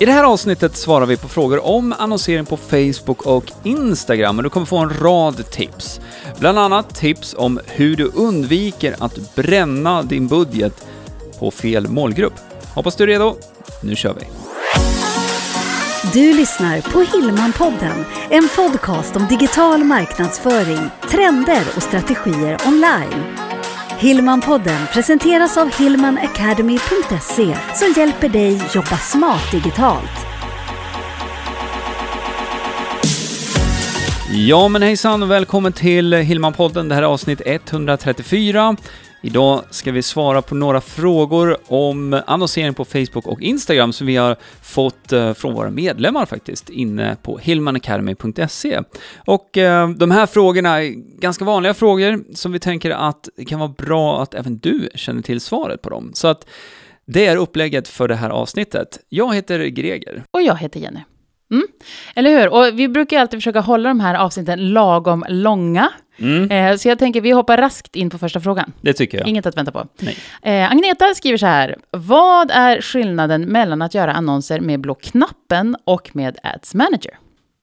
I det här avsnittet svarar vi på frågor om annonsering på Facebook och Instagram och du kommer få en rad tips. Bland annat tips om hur du undviker att bränna din budget på fel målgrupp. Hoppas du är redo. Nu kör vi! Du lyssnar på Hillmanpodden, en podcast om digital marknadsföring, trender och strategier online. Hillmanpodden presenteras av hillmanacademy.se som hjälper dig jobba smart digitalt. Ja men hejsan och välkommen till Hillmanpodden. Det här är avsnitt 134. Idag ska vi svara på några frågor om annonsering på Facebook och Instagram som vi har fått eh, från våra medlemmar faktiskt, inne på hillmanacademy.se. Och eh, de här frågorna är ganska vanliga frågor som vi tänker att det kan vara bra att även du känner till svaret på dem. Så att det är upplägget för det här avsnittet. Jag heter Greger. Och jag heter Jenny. Mm. Eller hur? Och vi brukar alltid försöka hålla de här avsnitten lagom långa. Mm, Eh, så jag tänker vi hoppar raskt in på första frågan. det tycker jag. Inget att vänta på. Eh, Agneta skriver så här. Vad är skillnaden mellan att göra annonser med blå knappen och med Ads Manager?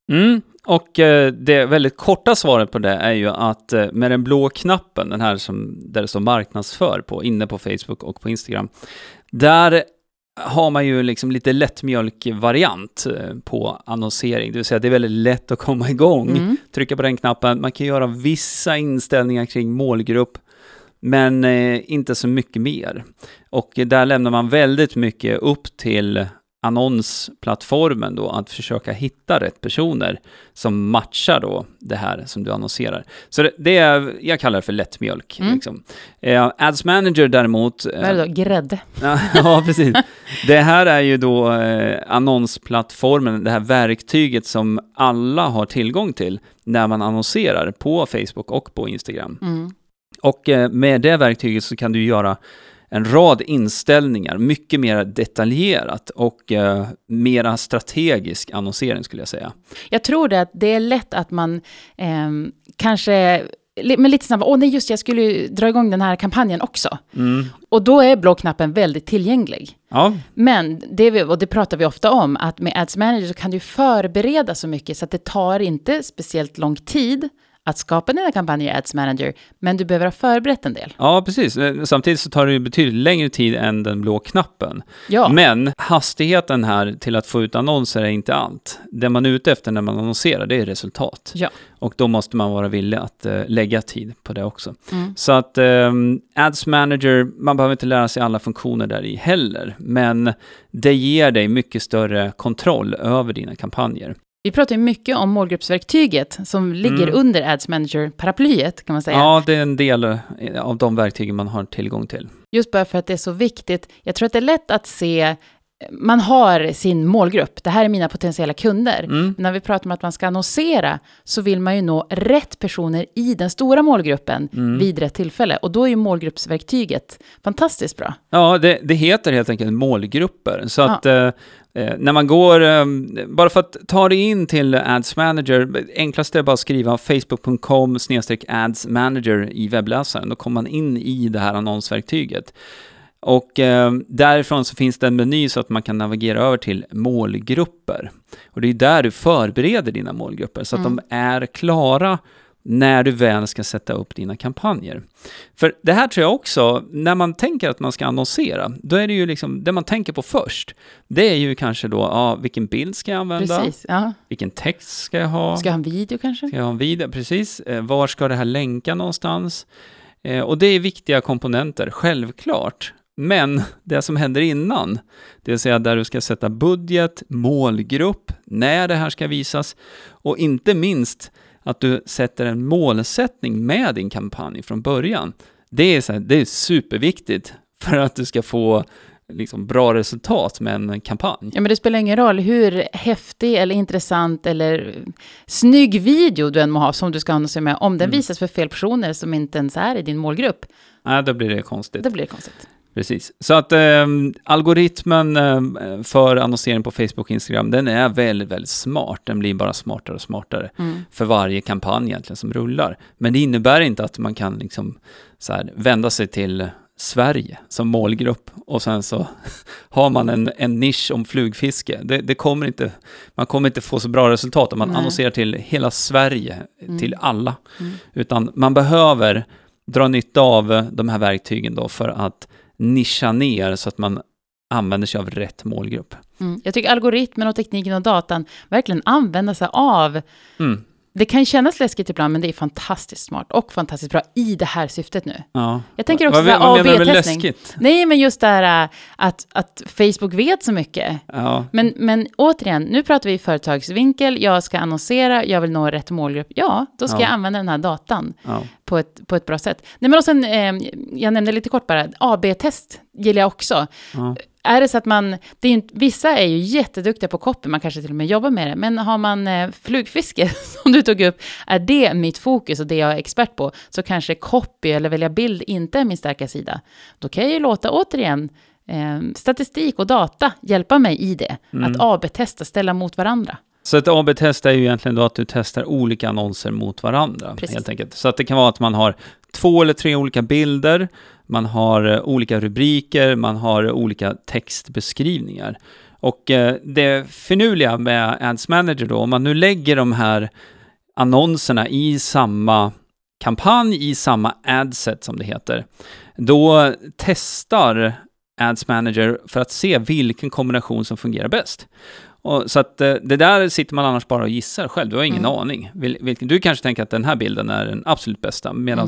Mm, och eh, det väldigt korta svaret på det är ju att eh, med den blå knappen, den här som, där det står marknadsför på, inne på Facebook och på Instagram, där har man ju liksom lite lättmjölk-variant eh, på annonsering, det vill säga det är väldigt lätt att komma igång, Mm. trycka på den knappen, man kan göra vissa inställningar kring målgrupp, men eh, inte så mycket mer. Och eh, där lämnar man väldigt mycket upp till annonsplattformen då, att försöka hitta rätt personer som matchar då det här som du annonserar. Så det, det är, jag kallar det för lättmjölk. Mm. Liksom. Eh, Ads Manager däremot, eh, Vad är det då? Grädde? Ja, precis. Det här är ju då eh, annonsplattformen, det här verktyget som alla har tillgång till när man annonserar på Facebook och på Instagram. Mm. Och eh, med det verktyget så kan du göra en rad inställningar, mycket mer detaljerat och eh, mera strategisk annonsering skulle jag säga. Jag tror det att det är lätt att man ehm, kanske, men lite snabbare, åh nej just jag skulle ju dra igång den här kampanjen också. Mm. Och då är blå knappen väldigt tillgänglig. Ja, Men, det vi, och det pratar vi ofta om, att med Ads Manager så kan du förbereda så mycket så att det tar inte speciellt lång tid att skapa dina kampanjer i Ads Manager, men du behöver ha förberett en del. ja, precis. Eh, Samtidigt så tar det ju betydligt längre tid än den blå knappen. Ja, Men hastigheten här till att få ut annonser är inte allt. Det man är ute efter när man annonserar, det är resultat. Ja. Och då måste man vara villig att eh, lägga tid på det också. Mm. Så att ehm, Ads Manager, man behöver inte lära sig alla funktioner där i heller, men det ger dig mycket större kontroll över dina kampanjer. Vi pratar ju mycket om målgruppsverktyget som ligger Mm. under Ads Manager-paraplyet, kan man säga. Ja, det är en del eh, av de verktygen man har tillgång till. Just bara för att det är så viktigt. Jag tror att det är lätt att se, man har sin målgrupp, det här är mina potentiella kunder. Mm. När vi pratar om att man ska annonsera så vill man ju nå rätt personer i den stora målgruppen Mm. vid rätt tillfälle. Och då är ju målgruppsverktyget fantastiskt bra. Ja, det, det heter helt enkelt målgrupper. Så Ja. att eh, eh, när man går, eh, bara för att ta dig in till Ads Manager, enklast är bara att skriva facebook.com ads manager i webbläsaren. Då kommer man in i det här annonsverktyget. Och eh, därifrån så finns det en meny så att man kan navigera över till målgrupper. Och det är där du förbereder dina målgrupper så att Mm. de är klara när du väl ska sätta upp dina kampanjer. För det här tror jag också, när man tänker att man ska annonsera, då är det ju liksom, det man tänker på först, det är ju kanske då, ja, vilken bild ska jag använda? Precis. Ja. Vilken text ska jag ha? Ska jag ha en video kanske? Ska jag ha en video? Precis. Eh, var ska det här länka någonstans? Eh, och det är viktiga komponenter, självklart. Men det som händer innan, det vill säga där du ska sätta budget, målgrupp, när det här ska visas och inte minst att du sätter en målsättning med din kampanj från början. Det är, så här, det är superviktigt för att du ska få liksom, bra resultat med en kampanj. Ja, men det spelar ingen roll hur häftig eller intressant eller snygg video du än må ha som du ska annonsera med. Om den Mm. visas för fel personer som inte ens är i din målgrupp, Nej, då blir det konstigt. då blir det konstigt. Precis. Så att eh, algoritmen eh, för annonsering på Facebook och Instagram, den är väldigt, väldigt smart. Den blir bara smartare och smartare Mm. för varje kampanj egentligen som rullar. Men det innebär inte att man kan liksom så här, vända sig till Sverige som målgrupp och sen så har man en, en nisch om flugfiske. Det, det kommer inte, man kommer inte få så bra resultat om man Nej. annonserar till hela Sverige, Mm. till alla. Mm. Utan man behöver dra nytta av de här verktygen då för att nischa ner så att man använder sig av rätt målgrupp. Mm. Jag tycker algoritmen och tekniken och datan verkligen använder sig av Mm. Det kan kännas läskigt ibland, men det är fantastiskt smart och fantastiskt bra i det här syftet nu. Ja. Jag tänker också vad, du med AB-testning. läskigt? Nej, men just det här äh, att, att Facebook vet så mycket. Ja. Men, men återigen, nu pratar vi företagsvinkel, jag ska annonsera, jag vill nå rätt målgrupp. Ja, då ska Ja. jag använda den här datan på ett, på ett bra sätt. Nej, men och sen, eh, jag nämnde lite kort bara, AB-test gillar jag också. Är det så att man, det är inte, vissa är ju jätteduktiga på copy, man kanske till och med jobbar med det, men har man eh, flugfiske, som du tog upp, är det mitt fokus och det jag är expert på, så kanske copy eller välja bild inte är min starka sida. Då kan jag ju låta, återigen, eh, statistik och data hjälpa mig i det. Mm. Att AB-testa, ställa mot varandra. Så ett AB-test är ju egentligen då att du testar olika annonser mot varandra, Precis. helt enkelt. Så att det kan vara att man har två eller tre olika bilder, man har eh, olika rubriker, man har olika textbeskrivningar. Och eh, det finurliga med Ads Manager då, om man nu lägger de här annonserna i samma kampanj, i samma adset som det heter, då testar Ads Manager för att se vilken kombination som fungerar bäst. Och, så att eh, det där sitter man annars bara och gissar själv, du har ingen Mm. aning. Vil, vilken, du kanske tänker att den här bilden är den absolut bästa, medan Mm.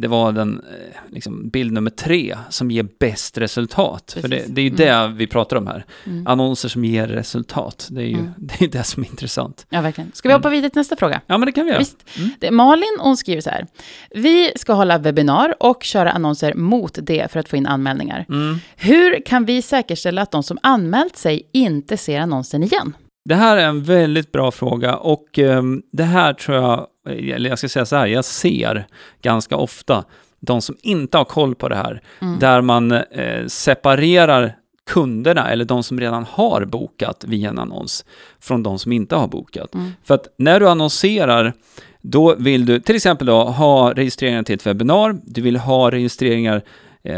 Det var den eh, liksom, bild nummer tre som ger bäst resultat. För det, Precis. det är ju det vi pratar om här. Mm. Annonser som ger resultat, det är ju Mm. det, är det som är intressant. Ja, verkligen. Ska vi hoppa vidare till nästa fråga? Ja, men det kan vi göra. Visst. Mm. Det, Malin, hon skriver så här. Vi ska hålla webbinar och köra annonser mot det för att få in anmälningar. Mm. Hur kan vi säkerställa att de som anmält sig inte ser annonsen igen? Det här är en väldigt bra fråga och ehm, det här tror jag, eller jag ska säga så här, jag ser ganska ofta de som inte har koll på det här, Mm. där man eh, separerar kunderna eller de som redan har bokat via en annons från de som inte har bokat. Mm. För att när du annonserar, då vill du till exempel då ha registreringar till ett webbinar, du vill ha registreringar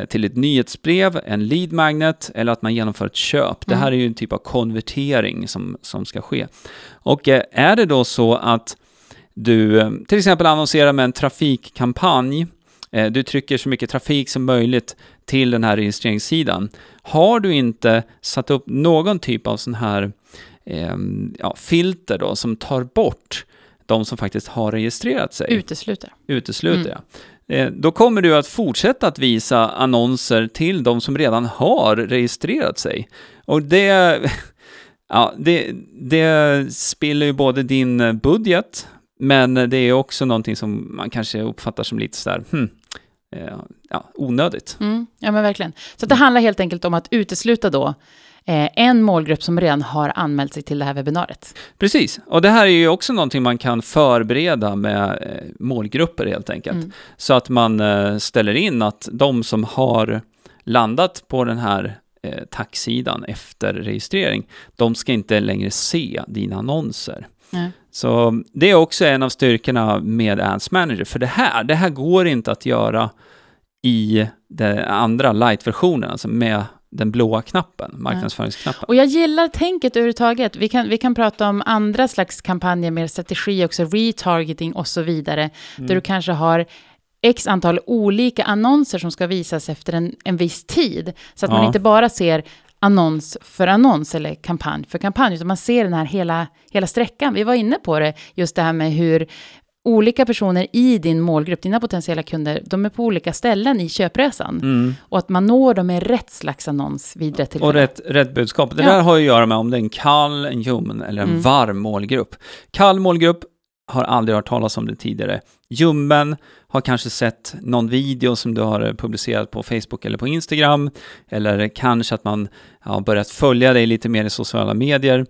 till ett nyhetsbrev, en lead magnet eller att man genomför ett köp. Det här är ju en typ av konvertering som, som ska ske. Och eh, är det då så att du eh, till exempel annonserar med en trafikkampanj, eh, du trycker så mycket trafik som möjligt till den här registreringssidan. Har du inte satt upp någon typ av sån här eh, ja, filter då som tar bort de som faktiskt har registrerat sig, Utesluter. utesluter Mm. jag. Eh, Då kommer du att fortsätta att visa annonser till de som redan har registrerat sig. Och det, ja, det, det spiller ju både din budget, men det är också någonting som man kanske uppfattar som lite sådär, hmm, eh, ja, onödigt. Mm, ja, men verkligen. Så det handlar helt enkelt om att utesluta då eh, en målgrupp som redan har anmält sig till det här webbinariet. Precis, och det här är ju också någonting man kan förbereda med eh, målgrupper helt enkelt. Mm. Så att man eh, ställer in att de som har landat på den här eh, tacksidan efter registrering, de ska inte längre se dina annonser. Nej. Så det är också en av styrkorna med Ads Manager, för det här, det här går inte att göra i den andra light-versionen, alltså med den blåa knappen, marknadsföringsknappen. Och jag gillar tänket överhuvudtaget. Vi kan, vi kan prata om andra slags kampanjer, mer strategi också, retargeting och så vidare, där du kanske har x antal olika annonser som ska visas efter en, en viss tid, så att man Ja. inte bara ser annons för annons eller kampanj för kampanj, utan man ser den här hela, hela sträckan. Vi var inne på det, just det här med hur olika personer i din målgrupp, dina potentiella kunder, de är på olika ställen i köpresan. Mm. Och att man når dem med rätt slags annons vid rätt tillfälle. Och rätt, rätt budskap. Det Ja. där har ju att göra med om det är en kall, en ljummen eller en Mm. varm målgrupp. Kall målgrupp har aldrig hört talas om det tidigare. Ljummen har kanske sett någon video som du har publicerat på Facebook eller på Instagram. Eller kanske att man har börjat följa dig lite mer i sociala medier.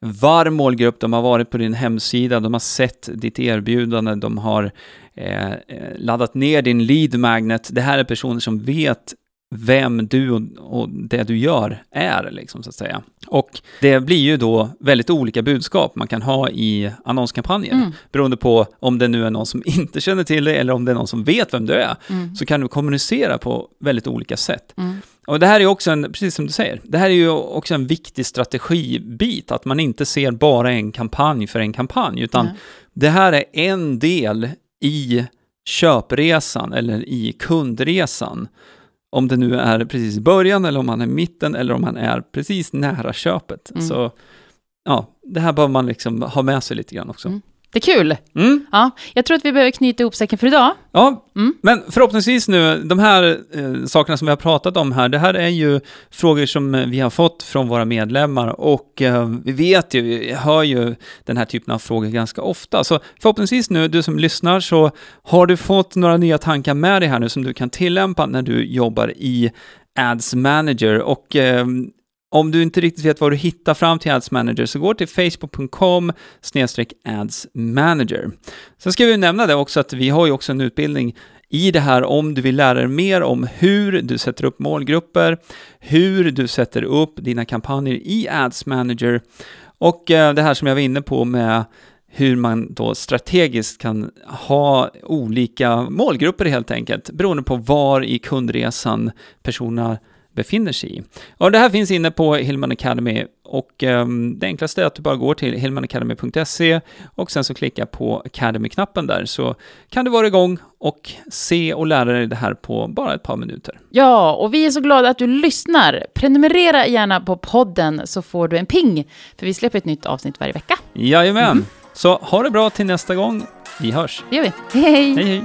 Varm målgrupp, de har varit på din hemsida, de har sett ditt erbjudande, de har eh, eh laddat ner din lead magnet. Det här är personer som vet vem du och, och det du gör är, liksom, så att säga. Och det blir ju då väldigt olika budskap man kan ha i annonskampanjer. Mm. Beroende på om det nu är någon som inte känner till dig eller om det är någon som vet vem du är, Mm. så kan du kommunicera på väldigt olika sätt. Mm. Och det här är också en, precis som du säger, det här är ju också en viktig strategibit, att man inte ser bara en kampanj för en kampanj, utan det här är en del i köpresan eller i kundresan. Om det nu är precis i början eller om man är i mitten eller om man är precis nära köpet. Mm. Så ja, det här bör man liksom ha med sig lite grann också. Mm. Det är kul. Mm. Ja, jag tror att vi behöver knyta ihop säcken för idag. Ja, Mm. men förhoppningsvis nu, de här eh, sakerna som vi har pratat om här, det här är ju frågor som eh, vi har fått från våra medlemmar och eh, vi vet ju, vi hör ju den här typen av frågor ganska ofta. Så förhoppningsvis nu, du som lyssnar, så har du fått några nya tankar med dig här nu som du kan tillämpa när du jobbar i Ads Manager och eh, om du inte riktigt vet var du hittar fram till Ads Manager så gå till facebook.com-adsmanager. Sen ska vi nämna det också att vi har ju också en utbildning i det här om du vill lära dig mer om hur du sätter upp målgrupper, hur du sätter upp dina kampanjer i Ads Manager och eh, det här som jag var inne på med hur man då strategiskt kan ha olika målgrupper helt enkelt, beroende på var i kundresan personerna befinner sig i. Och det här finns inne på Hillman Academy och ehm, det enklaste är att du bara går till hillmanacademy.se och sen så klicka på Academy-knappen där så kan du vara igång och se och lära dig det här på bara ett par minuter. Ja, och vi är så glada att du lyssnar. Prenumerera gärna på podden så får du en ping, för vi släpper ett nytt avsnitt varje vecka. Jajamän! Så ha det bra till nästa gång. Vi hörs. Det gör vi. Hej! Hej hej!